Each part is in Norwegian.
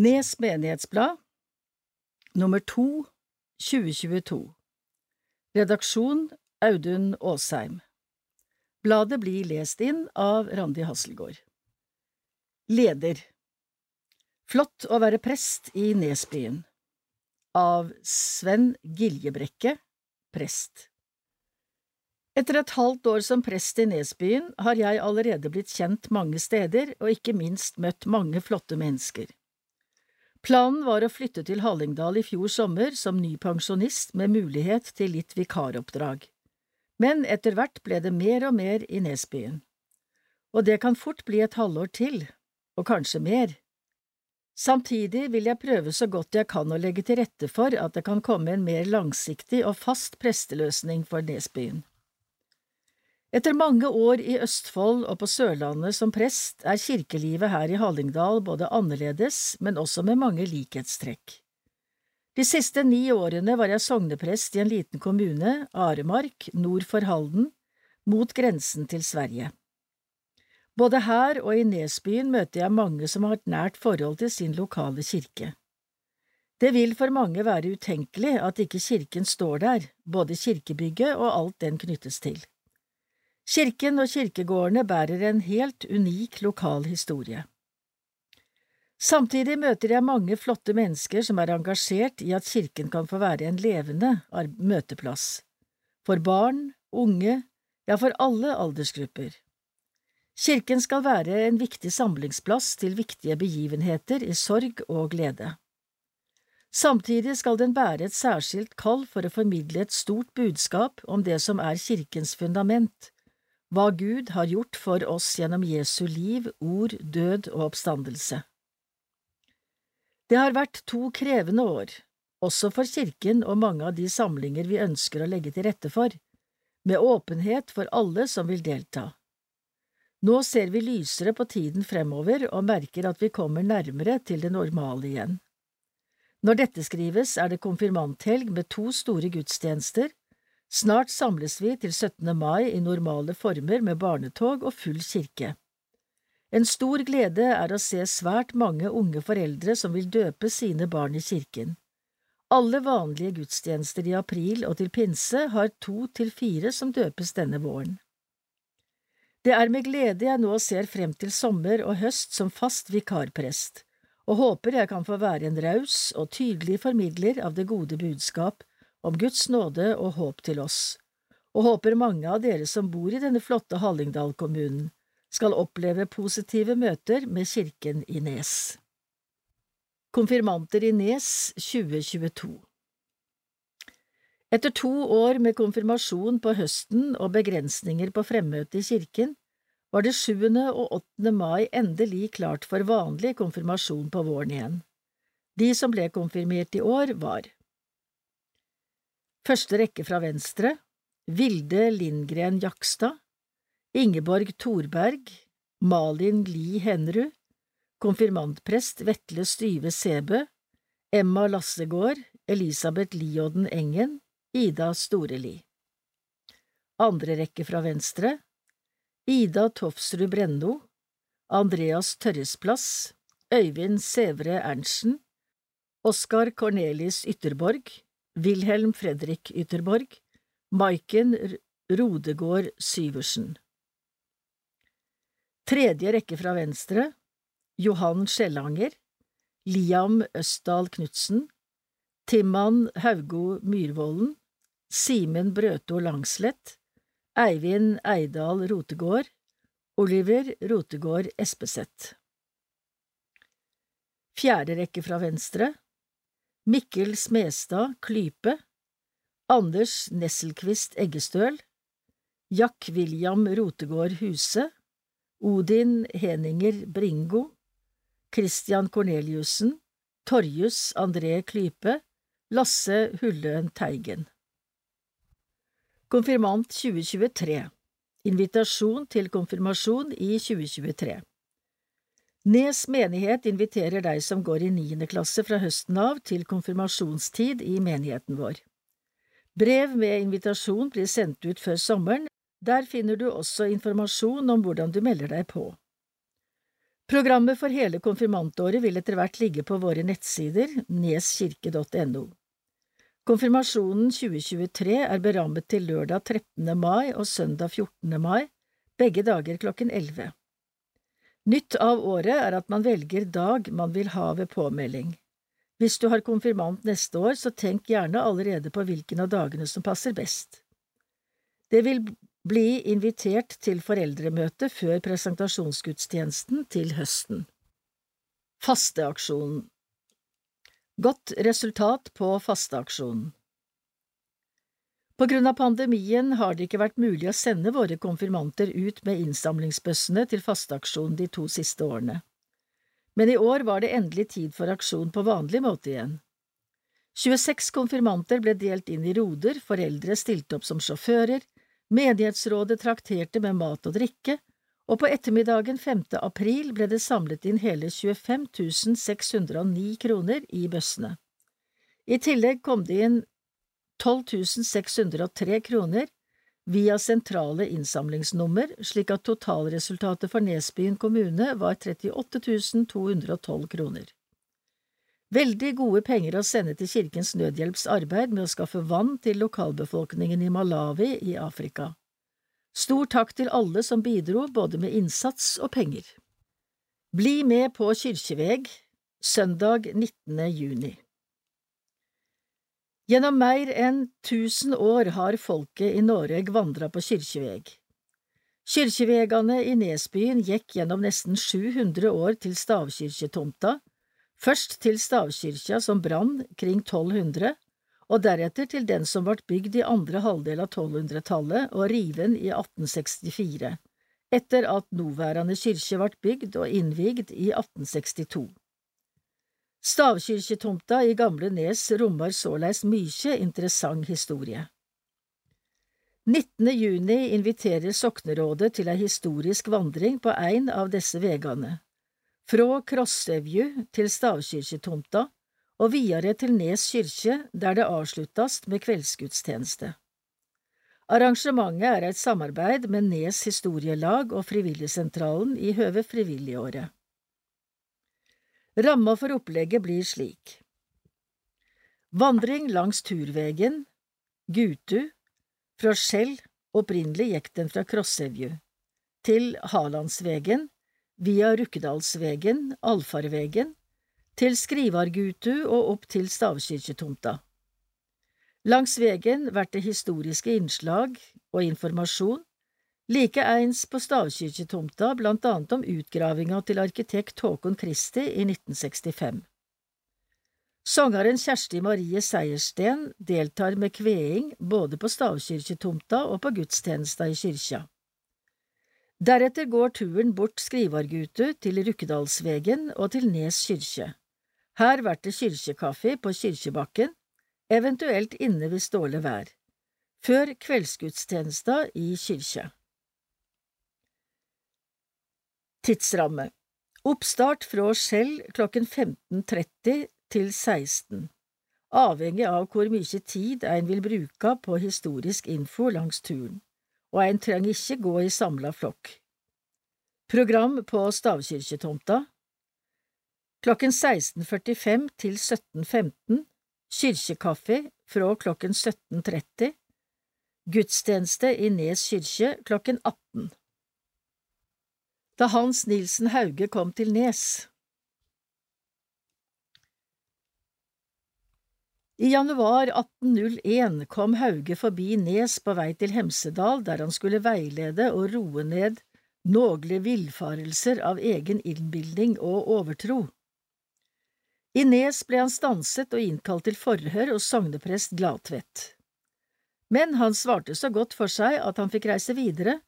Nes menighetsblad, nummer to, 2022 Redaksjon Audun Aasheim. Bladet blir lest inn av Randi Hasselgaard. Leder. Flott å være prest i Nesbyen. Av Sven Giljebrekke, prest. Etter et halvt år som prest i Nesbyen har jeg allerede blitt kjent mange steder og ikke minst møtt mange flotte mennesker. Planen var å flytte til Hallingdal i fjor sommer som ny pensjonist med mulighet til litt vikaroppdrag, men etter hvert ble det mer og mer i Nesbyen. Og det kan fort bli et halvår til, og kanskje mer. Samtidig vil jeg prøve så godt jeg kan å legge til rette for at det kan komme en mer langsiktig og fast presteløsning for Nesbyen. Etter mange år i Østfold og på Sørlandet som prest er kirkelivet her i Hallingdal både annerledes, men også med mange likhetstrekk. De siste ni årene var jeg sogneprest i en liten kommune, Aremark, nord for Halden, mot grensen til Sverige. Både her og i Nesbyen møter jeg mange som har et nært forhold til sin lokale kirke. Det vil for mange være utenkelig at ikke kirken står der, både kirkebygget og alt den knyttes til. Kirken og kirkegårdene bærer en helt unik lokal historie. Samtidig møter jeg mange flotte mennesker som er engasjert i at kirken kan få være en levende møteplass, for barn, unge, ja, for alle aldersgrupper. Kirken skal være en viktig samlingsplass til viktige begivenheter i sorg og glede. Samtidig skal den bære et særskilt kall for å formidle et stort budskap om det som er kirkens fundament, hva Gud har gjort for oss gjennom Jesu liv, ord, død og oppstandelse. Det har vært to krevende år, også for kirken og mange av de samlinger vi ønsker å legge til rette for, med åpenhet for alle som vil delta. Nå ser vi lysere på tiden fremover og merker at vi kommer nærmere til det normale igjen. Når dette skrives, er det konfirmanthelg med to store gudstjenester, Snart samles vi til 17. mai i normale former med barnetog og full kirke. En stor glede er å se svært mange unge foreldre som vil døpe sine barn i kirken. Alle vanlige gudstjenester i april og til pinse har to til fire som døpes denne våren. Det er med glede jeg nå ser frem til sommer og høst som fast vikarprest, og håper jeg kan få være en raus og tydelig formidler av det gode budskap om Guds nåde og håp til oss, og håper mange av dere som bor i denne flotte Hallingdal-kommunen, skal oppleve positive møter med kirken i Nes. Konfirmanter i Nes 2022 Etter to år med konfirmasjon på høsten og begrensninger på fremmøte i kirken, var det 7. og 8. mai endelig klart for vanlig konfirmasjon på våren igjen. De som ble konfirmert i år, var Første rekke fra venstre. Vilde Lindgren Jakstad. Ingeborg Thorberg. Malin Li Henrud. Konfirmantprest Vetle Styve Sæbø. Emma Lassegård. Elisabeth Liodden Engen. Ida Storeli Andre rekke fra venstre. Ida Tofsrud Brenno Andreas Tørresplass. Øyvind Sævre Ernsten Oskar Cornelis Ytterborg Wilhelm Fredrik Ytterborg, Maiken Rodegård Syversen. Tredje rekke fra venstre Johan Skjellanger, Liam Østdal Knutsen, Timman Haugo Myrvolden, Simen Brøto Langslett, Eivind Eidal Rotegård, Oliver Rotegård Espeseth. Fjerde rekke fra venstre Mikkel Smestad Klype, Anders Nesselquist Eggestøl, Jack William Rotegård Huse, Odin Heninger Bringo, Christian Korneliussen Torjus André Klype, Lasse Hulløen Teigen. Konfirmant 2023 Invitasjon til konfirmasjon i 2023 Nes menighet inviterer deg som går i niende klasse fra høsten av til konfirmasjonstid i menigheten vår. Brev med invitasjon blir sendt ut før sommeren, der finner du også informasjon om hvordan du melder deg på. Programmet for hele konfirmantåret vil etter hvert ligge på våre nettsider neskirke.no. Konfirmasjonen 2023 er berammet til lørdag 13. mai og søndag 14. mai, begge dager klokken 11. Nytt av året er at man velger dag man vil ha ved påmelding. Hvis du har konfirmant neste år, så tenk gjerne allerede på hvilken av dagene som passer best. Det vil bli invitert til foreldremøte før presentasjonsgudstjenesten til høsten. Fasteaksjonen Godt resultat på fasteaksjonen På grunn av pandemien har det ikke vært mulig å sende våre konfirmanter ut med innsamlingsbøssene til fasteaksjonen de to siste årene men i år var det endelig tid for aksjon på vanlig måte igjen. 26 konfirmanter ble delt inn i roder, foreldre stilte opp som sjåfører, menighetsrådet trakterte med mat og drikke, og på ettermiddagen 5. april ble det samlet inn hele 25 609 kroner i bøssene. I tillegg kom det inn 12 603 kroner via sentrale innsamlingsnummer, slik at totalresultatet for Nesbyen kommune var 38 212 kroner. Veldig gode penger å sende til Kirkens Nødhjelps arbeid med å skaffe vann til lokalbefolkningen i Malawi i Afrika. Stor takk til alle som bidro både med innsats og penger. Bli med på Kyrkjeveg søndag 19. juni. Gjennom mer enn tusen år har folket i Noreg vandra på kyrkjeveg. Kyrkjevegane i Nesbyen gikk gjennom nesten 700 år til stavkyrkjetomta, først til stavkyrkja som brann kring 1200, og deretter til den som ble bygd i andre halvdel av 1200-tallet og riven i 1864, etter at nåværende kyrkje ble bygd og innvigd i 1862. Stavkyrkjetomta i Gamle Nes rommer såleis mykje interessant historie. 19. juni inviterer Soknerådet til ei historisk vandring på ein av disse vegane, frå Krossevju til Stavkyrkjetomta og videre til Nes kyrkje, der det avsluttast med kveldsgudstjeneste. Arrangementet er et samarbeid med Nes historielag og Frivilligsentralen i høve Frivilligåret. Ramma for opplegget blir slik. Vandring langs turvegen, Gutu, fra Skjell, opprinnelig gikk den fra Krossevju, til Halandsvegen, via Rukkedalsvegen, Alfarvegen, til Skrivargutu og opp til stavkirketomta. Langs vegen vert det historiske innslag og informasjon, Likeeins på stavkirketomta blant annet om utgravinga til arkitekt Håkon Kristi i 1965. Sangeren Kjersti Marie Seiersten deltar med kveing både på stavkirketomta og på gudstjenesta i kyrkja. Deretter går turen bort Skrivargutu til Rukkedalsvegen og til Nes kyrkje. Her blir det kyrkjekaffe på Kyrkjebakken, eventuelt inne ved dårlig vær, før kveldsgudstjenesta i kyrkja. Tidsramme. Oppstart fra Skjell klokken 15.30 til 16, avhengig av hvor mye tid en vil bruke på historisk info langs turen, og en trenger ikke gå i samla flokk. Program på stavkirketomta. Klokken 16.45 til 17.15 Kirkekaffe fra klokken 17.30 Gudstjeneste i Nes kirke klokken 18 da Hans Nilsen Hauge kom til Nes. I januar 1801 kom Hauge forbi Nes på vei til Hemsedal, der han skulle veilede og roe ned nogle villfarelser av egen innbildning og overtro. I Nes ble han stanset og innkalt til forhør hos sogneprest Gladtvedt. Men han svarte så godt for seg at han fikk reise videre,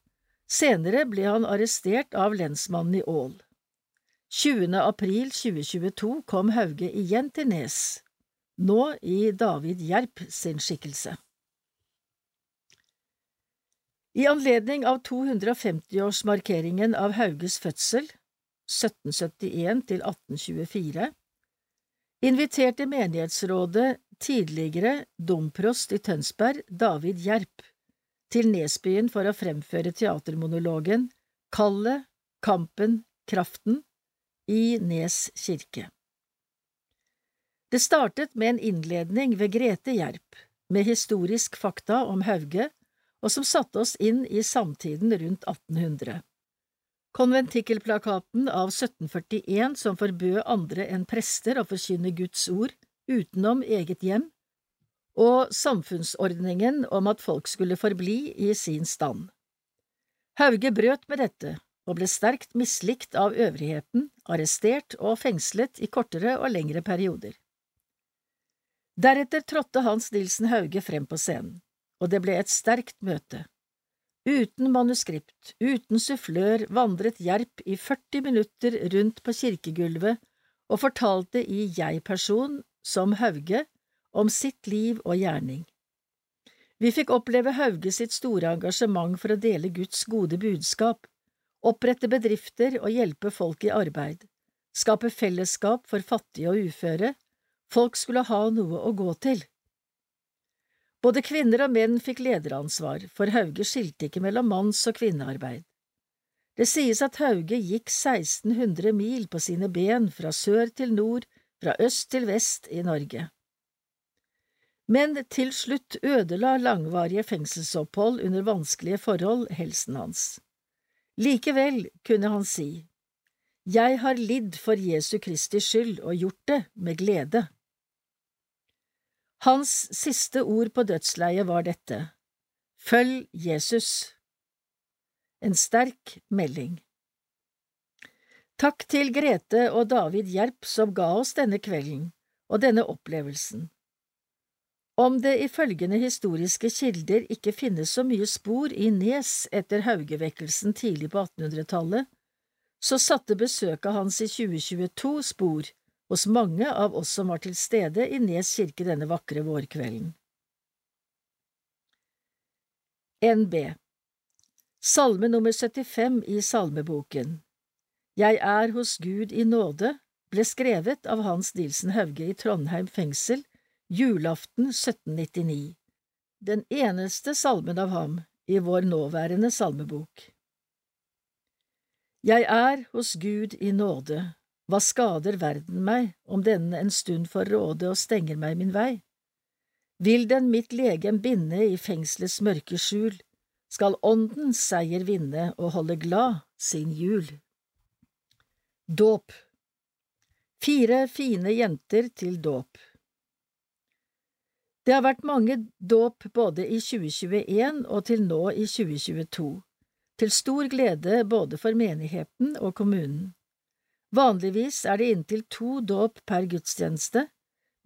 Senere ble han arrestert av lensmannen i Ål. 20. april 2022 kom Hauge igjen til Nes, nå i David Gjerp sin skikkelse. I anledning av 250-årsmarkeringen av Hauges fødsel, 1771 til 1824, inviterte menighetsrådet tidligere domprost i Tønsberg, David Gjerp, til Nesbyen for å fremføre teatermonologen Kallet, kampen, kraften, i Nes kirke. Det startet med en innledning ved Grete Gjerp, med historisk fakta om Hauge, og som satte oss inn i samtiden rundt 1800. Konventikkelplakaten av 1741 som forbød andre enn prester å forkynne Guds ord utenom eget hjem, og samfunnsordningen om at folk skulle forbli i sin stand. Hauge brøt med dette og ble sterkt mislikt av øvrigheten, arrestert og fengslet i kortere og lengre perioder. Deretter trådte Hans Nilsen Hauge frem på scenen, og det ble et sterkt møte. Uten manuskript, uten sufflør, vandret Gjerp i 40 minutter rundt på kirkegulvet og fortalte i jeg-person, som Hauge, om sitt liv og gjerning. Vi fikk oppleve Hauge sitt store engasjement for å dele Guds gode budskap, opprette bedrifter og hjelpe folk i arbeid, skape fellesskap for fattige og uføre, Folk skulle ha noe å gå til. Både kvinner og menn fikk lederansvar, for Hauge skilte ikke mellom manns- og kvinnearbeid. Det sies at Hauge gikk 1600 mil på sine ben fra sør til nord, fra øst til vest i Norge. Men til slutt ødela langvarige fengselsopphold under vanskelige forhold helsen hans. Likevel kunne han si, Jeg har lidd for Jesu Kristi skyld og gjort det med glede. Hans siste ord på dødsleiet var dette, Følg Jesus. En sterk melding. Takk til Grete og David Gjerp som ga oss denne kvelden og denne opplevelsen. Om det ifølgende historiske kilder ikke finnes så mye spor i Nes etter Haugevekkelsen tidlig på 1800-tallet, så satte besøket hans i 2022 spor hos mange av oss som var til stede i Nes kirke denne vakre vårkvelden. NB Salme nummer 75 i Salmeboken Jeg er hos Gud i nåde ble skrevet av Hans Nilsen Hauge i Trondheim fengsel julaften 1799, den eneste salmen av ham i vår nåværende salmebok. Jeg er hos Gud i nåde, hva skader verden meg om denne en stund får råde og stenger meg min vei? Vil den mitt legem binde i fengselets mørke skjul, skal åndens seier vinne og holde glad sin jul. Dåp Fire fine jenter til dåp Det har vært mange dåp både i 2021 og til nå i 2022, til stor glede både for menigheten og kommunen. Vanligvis er det inntil to dåp per gudstjeneste,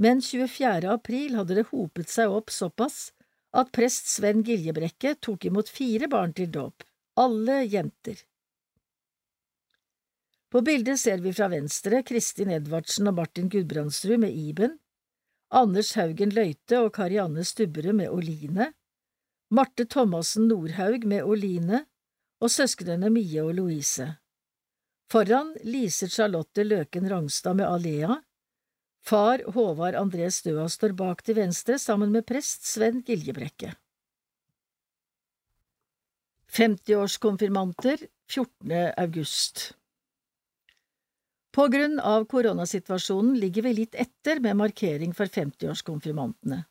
men 24. april hadde det hopet seg opp såpass at prest Sven Giljebrekke tok imot fire barn til dåp, alle jenter. På bildet ser vi fra venstre Kristin Edvardsen og Martin Gudbrandsrud med Iben, Anders Haugen Løite og Karianne Stubberud med Oline, Marte Thomassen Nordhaug med Oline og søsknene Mie og Louise. Foran Lise Charlotte Løken Rangstad med Alea. Far Håvard André Støa står bak til venstre sammen med prest Sven Giljebrekke. 50-årskonfirmanter 14. august På grunn av koronasituasjonen ligger vi litt etter med markering for 50-årskonfirmantene.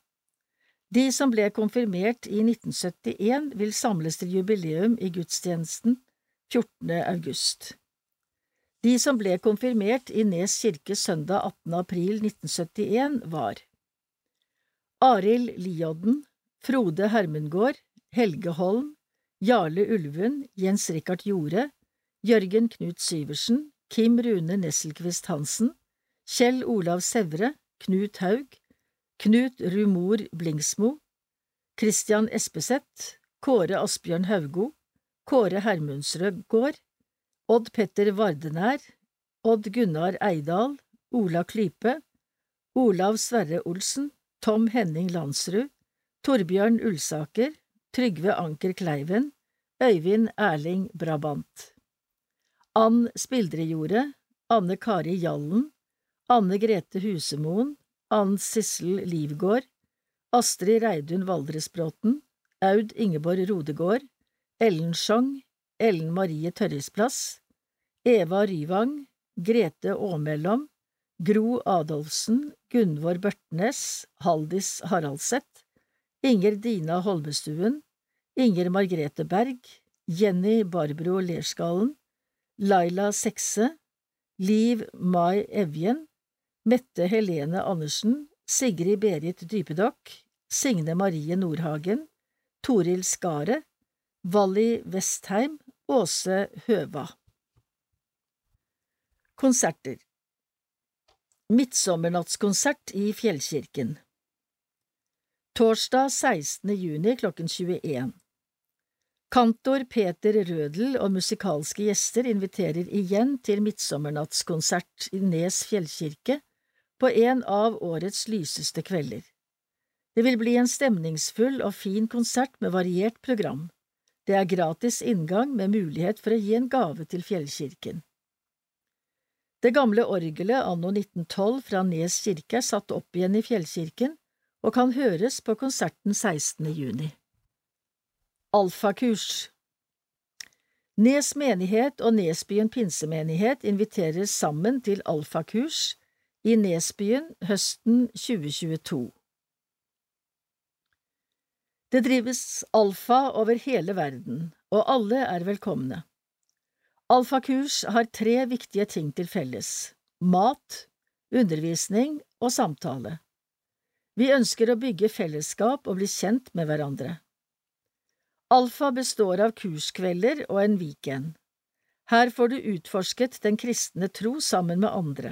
De som ble konfirmert i 1971 vil samles til jubileum i gudstjenesten 14. august. De som ble konfirmert i Nes kirke søndag 18. april 1971, var Arild Liodden, Frode Hermengård, Helge Holm, Jarle Ulven, Jens Rikard Jorde, Jørgen Knut Syversen, Kim Rune Nesselquist Hansen, Kjell Olav Sævre, Knut Haug, Knut Rumor Blingsmo, Christian Espeseth, Kåre Asbjørn Haugo, Kåre Hermundsrød gård, Odd Petter Vardenær, Odd Gunnar Eidal, Ola Klype, Olav Sverre Olsen, Tom Henning Landsrud, Torbjørn Ulsaker, Trygve Anker Kleiven, Øyvind Erling Brabant. Ann Spildrejordet, Anne Kari Jallen, Anne Grete Husemoen, Ann Sissel Livgård, Astrid Reidun Valdresbråten, Aud Ingeborg Rodegård, Ellen Schjong, Ellen Marie Tørresplass, Eva Ryvang, Grete Aamellom, Gro Adolfsen, Gunvor Børtnes, Haldis Haraldseth, Inger Dina Holmestuen, Inger Margrethe Berg, Jenny Barbro Lerskallen, Laila Sekse, Liv Mai Evjen, Mette Helene Andersen, Sigrid Berit Dypedokk, Signe Marie Nordhagen, Toril Skaret, Valli Westheim, Åse Høva. Konserter Midtsommernattkonsert i Fjellkirken Torsdag 16. juni klokken 21 Kantor Peter Rødel og musikalske gjester inviterer igjen til midtsommernattkonsert i Nes fjellkirke på en av årets lyseste kvelder. Det vil bli en stemningsfull og fin konsert med variert program. Det er gratis inngang med mulighet for å gi en gave til fjellkirken. Det gamle orgelet anno 1912 fra Nes kirke er satt opp igjen i fjellkirken og kan høres på konserten 16. juni. Alfakurs Nes menighet og Nesbyen pinsemenighet inviterer sammen til alfakurs i Nesbyen høsten 2022. Det drives alfa over hele verden, og alle er velkomne. Alfakurs har tre viktige ting til felles – mat, undervisning og samtale. Vi ønsker å bygge fellesskap og bli kjent med hverandre. Alfa består av kurskvelder og en weekend. Her får du utforsket den kristne tro sammen med andre.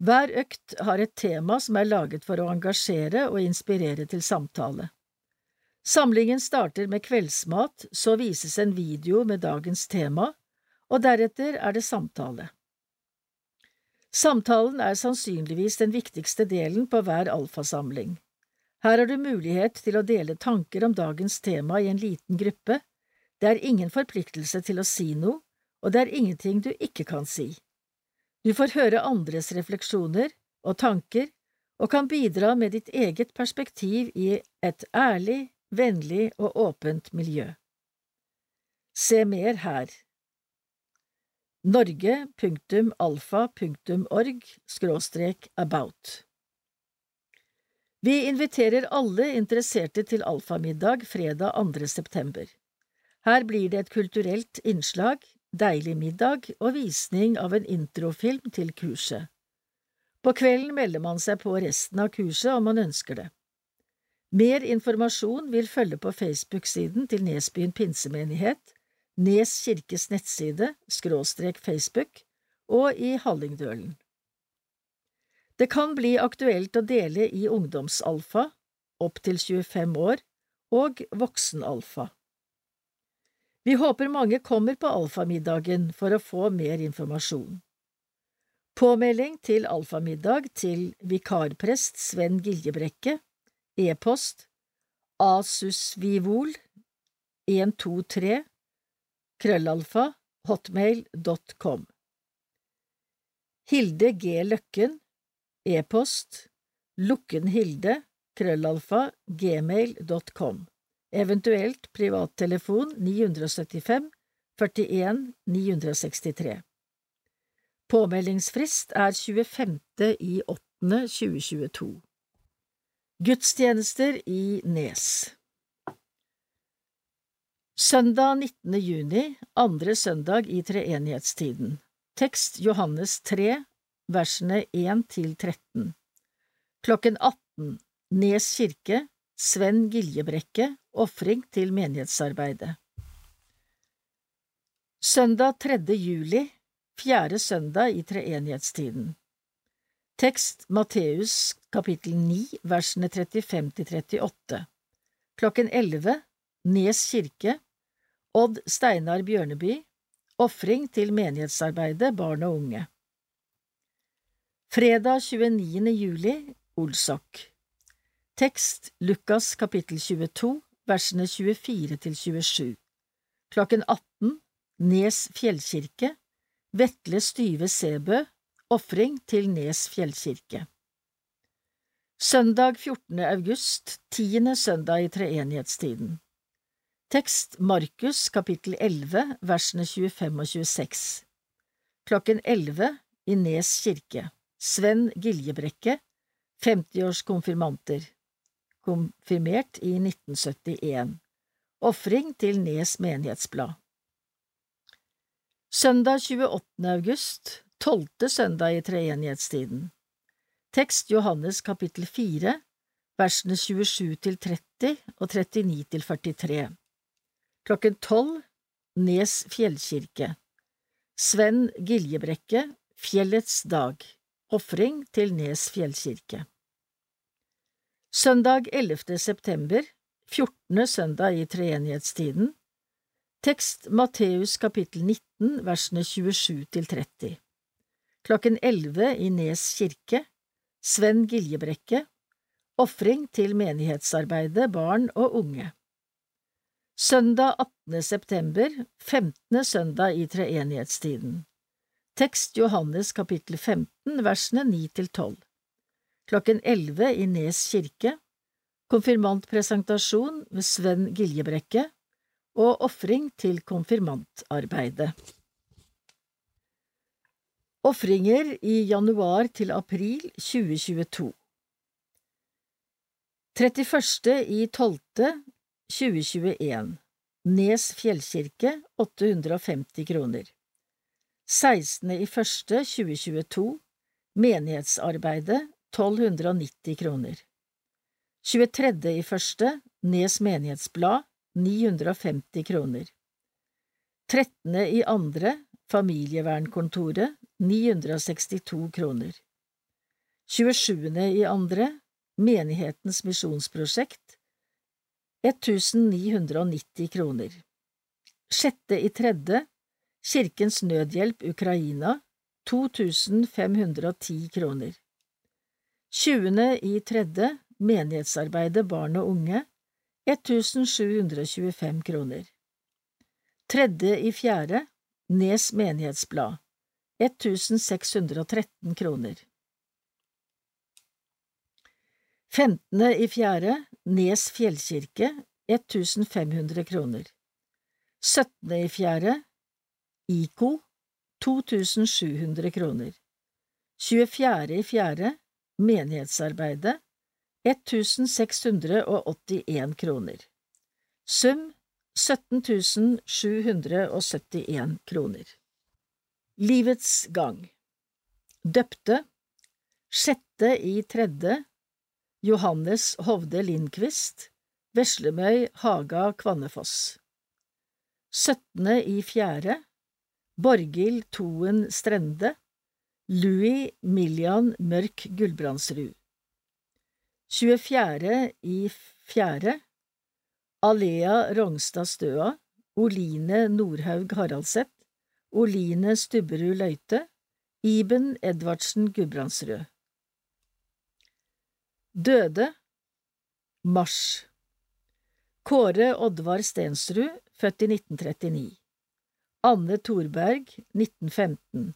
Hver økt har et tema som er laget for å engasjere og inspirere til samtale. Samlingen starter med kveldsmat, så vises en video med dagens tema, og deretter er det samtale. Samtalen er sannsynligvis den viktigste delen på hver alfasamling. Her har du mulighet til å dele tanker om dagens tema i en liten gruppe, det er ingen forpliktelse til å si noe, og det er ingenting du ikke kan si. Du får høre andres refleksjoner og tanker og kan bidra med ditt eget perspektiv i et ærlig, vennlig og åpent miljø. Se mer her. norge.alfa.org about Vi inviterer alle interesserte til alfamiddag fredag 2. september. Her blir det et kulturelt innslag, deilig middag og visning av en introfilm til kurset. På kvelden melder man seg på resten av kurset om man ønsker det. Mer informasjon vil følge på Facebook-siden til Nesbyen pinsemenighet, Nes kirkes nettside, skråstrek Facebook, og i Hallingdølen. Det kan bli aktuelt å dele i ungdomsalfa, opp til 25 år, og voksenalfa. Vi håper mange kommer på alfamiddagen for å få mer informasjon. Påmelding til alfamiddag til vikarprest Sven Giljebrekke E-post asusvivol 123 krøllalfa hotmail.com Hilde G. Løkken E-post lukkenhilde krøllalfa gmail.com Eventuelt privattelefon 975 41 963 Påmeldingsfrist er 25. i 8. 2022 Gudstjenester i Nes Søndag 19. juni, andre søndag i treenighetstiden. Tekst Johannes 3, versene 1 til 13. Klokken 18. Nes kirke, Sven Giljebrekke, ofring til menighetsarbeidet. Søndag 3. juli, fjerde søndag i treenighetstiden. Tekst Matteus kapittel 9 versene 35 til 38 Klokken 11 Nes kirke Odd Steinar Bjørneby Ofring til menighetsarbeidet barn og unge Fredag 29. juli Olsok Tekst Lukas kapittel 22 versene 24 til 27 Klokken 18 Nes fjellkirke Vetle Styve Sebø Ofring til Nes fjellkirke Søndag 14. august, tiende søndag i treenighetstiden Tekst Markus kapittel 11 versene 25 og 26 Klokken 11 i Nes kirke. Sven Giljebrekke, 50-års konfirmanter. Konfirmert i 1971. Ofring til Nes menighetsblad. Søndag 28. august, tolvte søndag i treenighetstiden. Tekst Johannes kapittel 4, versene 27 til 30 og 39 til 43. Klokken tolv Nes fjellkirke. Sven Giljebrekke, Fjellets dag. Ofring til Nes fjellkirke. Søndag 11. september, 14. søndag i treenighetstiden. Tekst Matteus kapittel 19, versene 27 til 30. Klokken 11 i Nes kirke. Sven Giljebrekke. Ofring til menighetsarbeidet, barn og unge. Søndag 18. september, 15. søndag i treenighetstiden. Tekst Johannes kapittel 15, versene 9 til 12. Klokken 11 i Nes kirke. Konfirmantpresentasjon ved Sven Giljebrekke og ofring til konfirmantarbeidet. Ofringer i januar til april 2022 31. i 12. 2021 Nes fjellkirke 850 kroner 16. i 1. 2022 Menighetsarbeidet 1290 kroner 23. i 1. Nes menighetsblad 950 kroner 13. i andre Familievernkontoret 962 kroner 27. i andre Menighetens misjonsprosjekt 1990 kroner. Sjette i tredje Kirkens Nødhjelp Ukraina 2510 kroner. Tjuende i tredje Menighetsarbeidet barn og unge 1725 kroner. Tredje i fjerde Nes menighetsblad 1613 kroner. Femtende i fjerde Nes fjellkirke 1500 kroner. Syttende i fjerde IKO 2700 kroner. 24. i fjerde Menighetsarbeidet 1681 kroner. Sum 17771 kroner. Livets gang Døpte Sjette i tredje Johannes Hovde Lindqvist, Veslemøy Haga Kvannefoss. 17. i fjerde Borghild Toen Strende, Louis Millian Mørk Gulbrandsrud. 24. i fjerde Alea Rognstad Støa, Oline Nordhaug Haraldseth, Oline Stubberud Løite, Iben Edvardsen Gudbrandsrød. Døde Mars Kåre Oddvar Stensrud, født i 1939 Anne Thorberg, 1915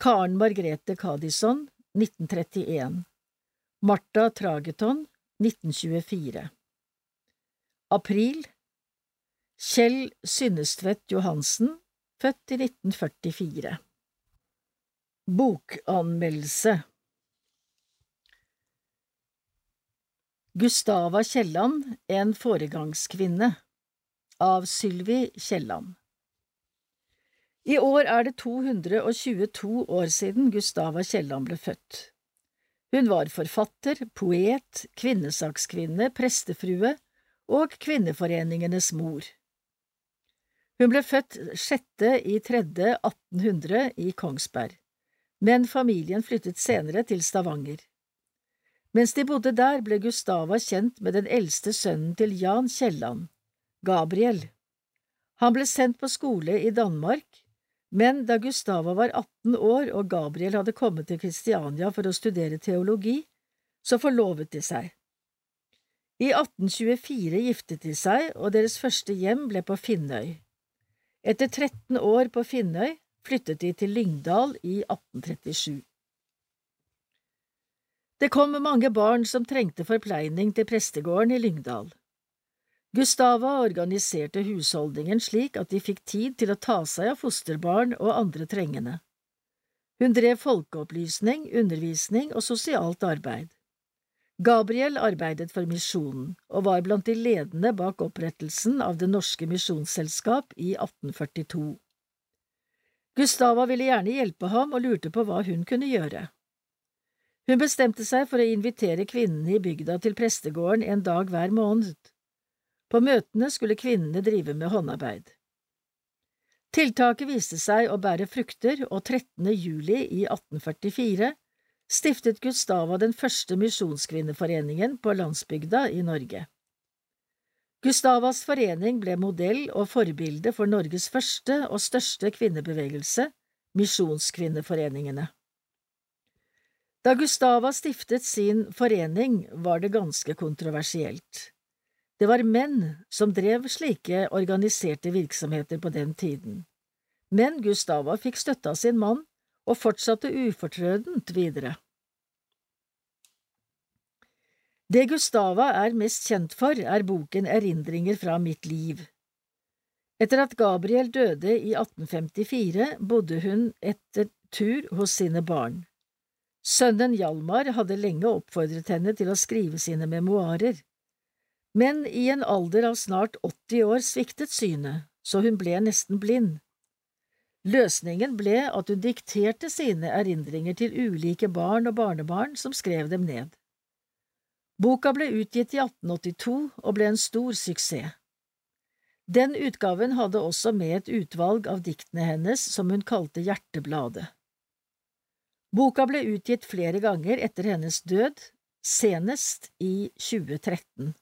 Karen Margrethe Kadisson, 1931 Martha Trageton, 1924 April. Kjell Synnestvedt Johansen, født i 1944 Bokanmeldelse. Gustava Kielland, en foregangskvinne. Av Sylvi Kielland I år er det 222 år siden Gustava Kielland ble født. Hun var forfatter, poet, kvinnesakskvinne, prestefrue og kvinneforeningenes mor. Hun ble født sjette i tredje 1800 i Kongsberg, men familien flyttet senere til Stavanger. Mens de bodde der, ble Gustava kjent med den eldste sønnen til Jan Kielland, Gabriel. Han ble sendt på skole i Danmark, men da Gustava var 18 år og Gabriel hadde kommet til Kristiania for å studere teologi, så forlovet de seg. I 1824 giftet de seg, og deres første hjem ble på Finnøy. Etter 13 år på Finnøy flyttet de til Lyngdal i 1837. Det kom mange barn som trengte forpleining til prestegården i Lyngdal. Gustava organiserte husholdningen slik at de fikk tid til å ta seg av fosterbarn og andre trengende. Hun drev folkeopplysning, undervisning og sosialt arbeid. Gabriel arbeidet for misjonen, og var blant de ledende bak opprettelsen av Det norske misjonsselskap i 1842. Gustava ville gjerne hjelpe ham og lurte på hva hun kunne gjøre. Hun bestemte seg for å invitere kvinnene i bygda til prestegården en dag hver måned. På møtene skulle kvinnene drive med håndarbeid. Tiltaket viste seg å bære frukter, og 13. juli i 1844 stiftet Gustava den første misjonskvinneforeningen på landsbygda i Norge. Gustavas forening ble modell og forbilde for Norges første og største kvinnebevegelse, Misjonskvinneforeningene. Da Gustava stiftet sin forening, var det ganske kontroversielt. Det var menn som drev slike organiserte virksomheter på den tiden, men Gustava fikk støtte av sin mann og fortsatte ufortrødent videre. Det Gustava er mest kjent for, er boken Erindringer fra mitt liv. Etter at Gabriel døde i 1854, bodde hun etter tur hos sine barn. Sønnen Hjalmar hadde lenge oppfordret henne til å skrive sine memoarer men i en alder av snart 80 år sviktet synet, så hun ble nesten blind. Løsningen ble at hun dikterte sine erindringer til ulike barn og barnebarn som skrev dem ned. Boka ble utgitt i 1882 og ble en stor suksess. Den utgaven hadde også med et utvalg av diktene hennes som hun kalte Hjertebladet. Boka ble utgitt flere ganger etter hennes død, senest i 2013.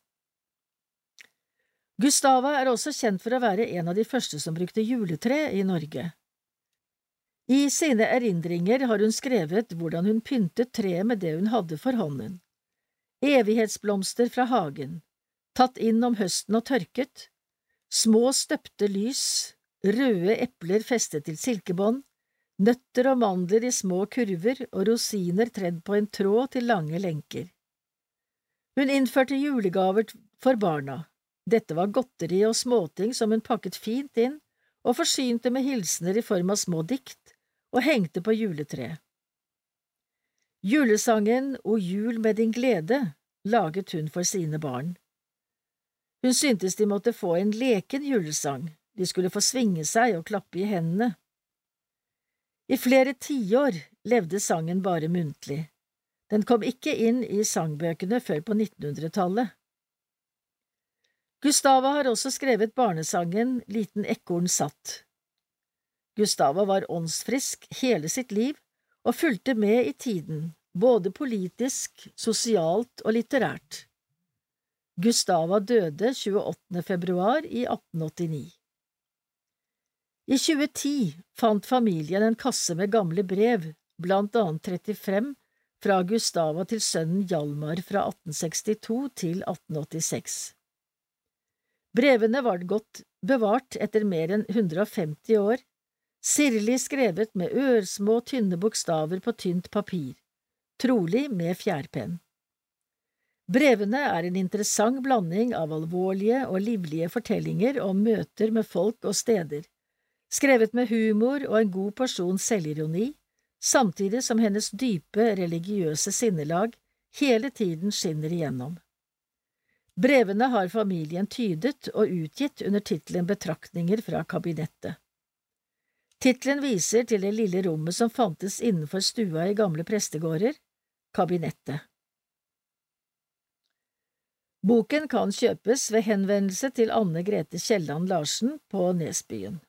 Gustava er også kjent for å være en av de første som brukte juletre i Norge. I sine erindringer har hun skrevet hvordan hun pyntet treet med det hun hadde for hånden. Evighetsblomster fra hagen, tatt inn om høsten og tørket, små støpte lys, røde epler festet til silkebånd, nøtter og mandler i små kurver og rosiner tredd på en tråd til lange lenker. Hun innførte julegaver for barna, dette var godteri og småting som hun pakket fint inn og forsynte med hilsener i form av små dikt og hengte på juletreet. Julesangen O jul med din glede laget hun for sine barn. Hun syntes de måtte få en leken julesang, de skulle få svinge seg og klappe i hendene. I flere tiår levde sangen bare muntlig, den kom ikke inn i sangbøkene før på 1900-tallet. Gustava har også skrevet barnesangen Liten ekorn satt. Gustava var åndsfrisk hele sitt liv og fulgte med i tiden, både politisk, sosialt og litterært. Gustava døde 28. februar i 1889. I 2010 fant familien en kasse med gamle brev, blant annet 35 fra Gustava til sønnen Hjalmar fra 1862 til 1886. Brevene var godt bevart etter mer enn 150 år, sirlig skrevet med ørsmå, tynne bokstaver på tynt papir, trolig med fjærpenn. Brevene er en interessant blanding av alvorlige og livlige fortellinger om møter med folk og steder, skrevet med humor og en god porsjon selvironi, samtidig som hennes dype religiøse sinnelag hele tiden skinner igjennom. Brevene har familien tydet og utgitt under tittelen Betraktninger fra kabinettet. Tittelen viser til det lille rommet som fantes innenfor stua i gamle prestegårder, kabinettet. Boken kan kjøpes ved henvendelse til Anne Grete Kielland Larsen på Nesbyen.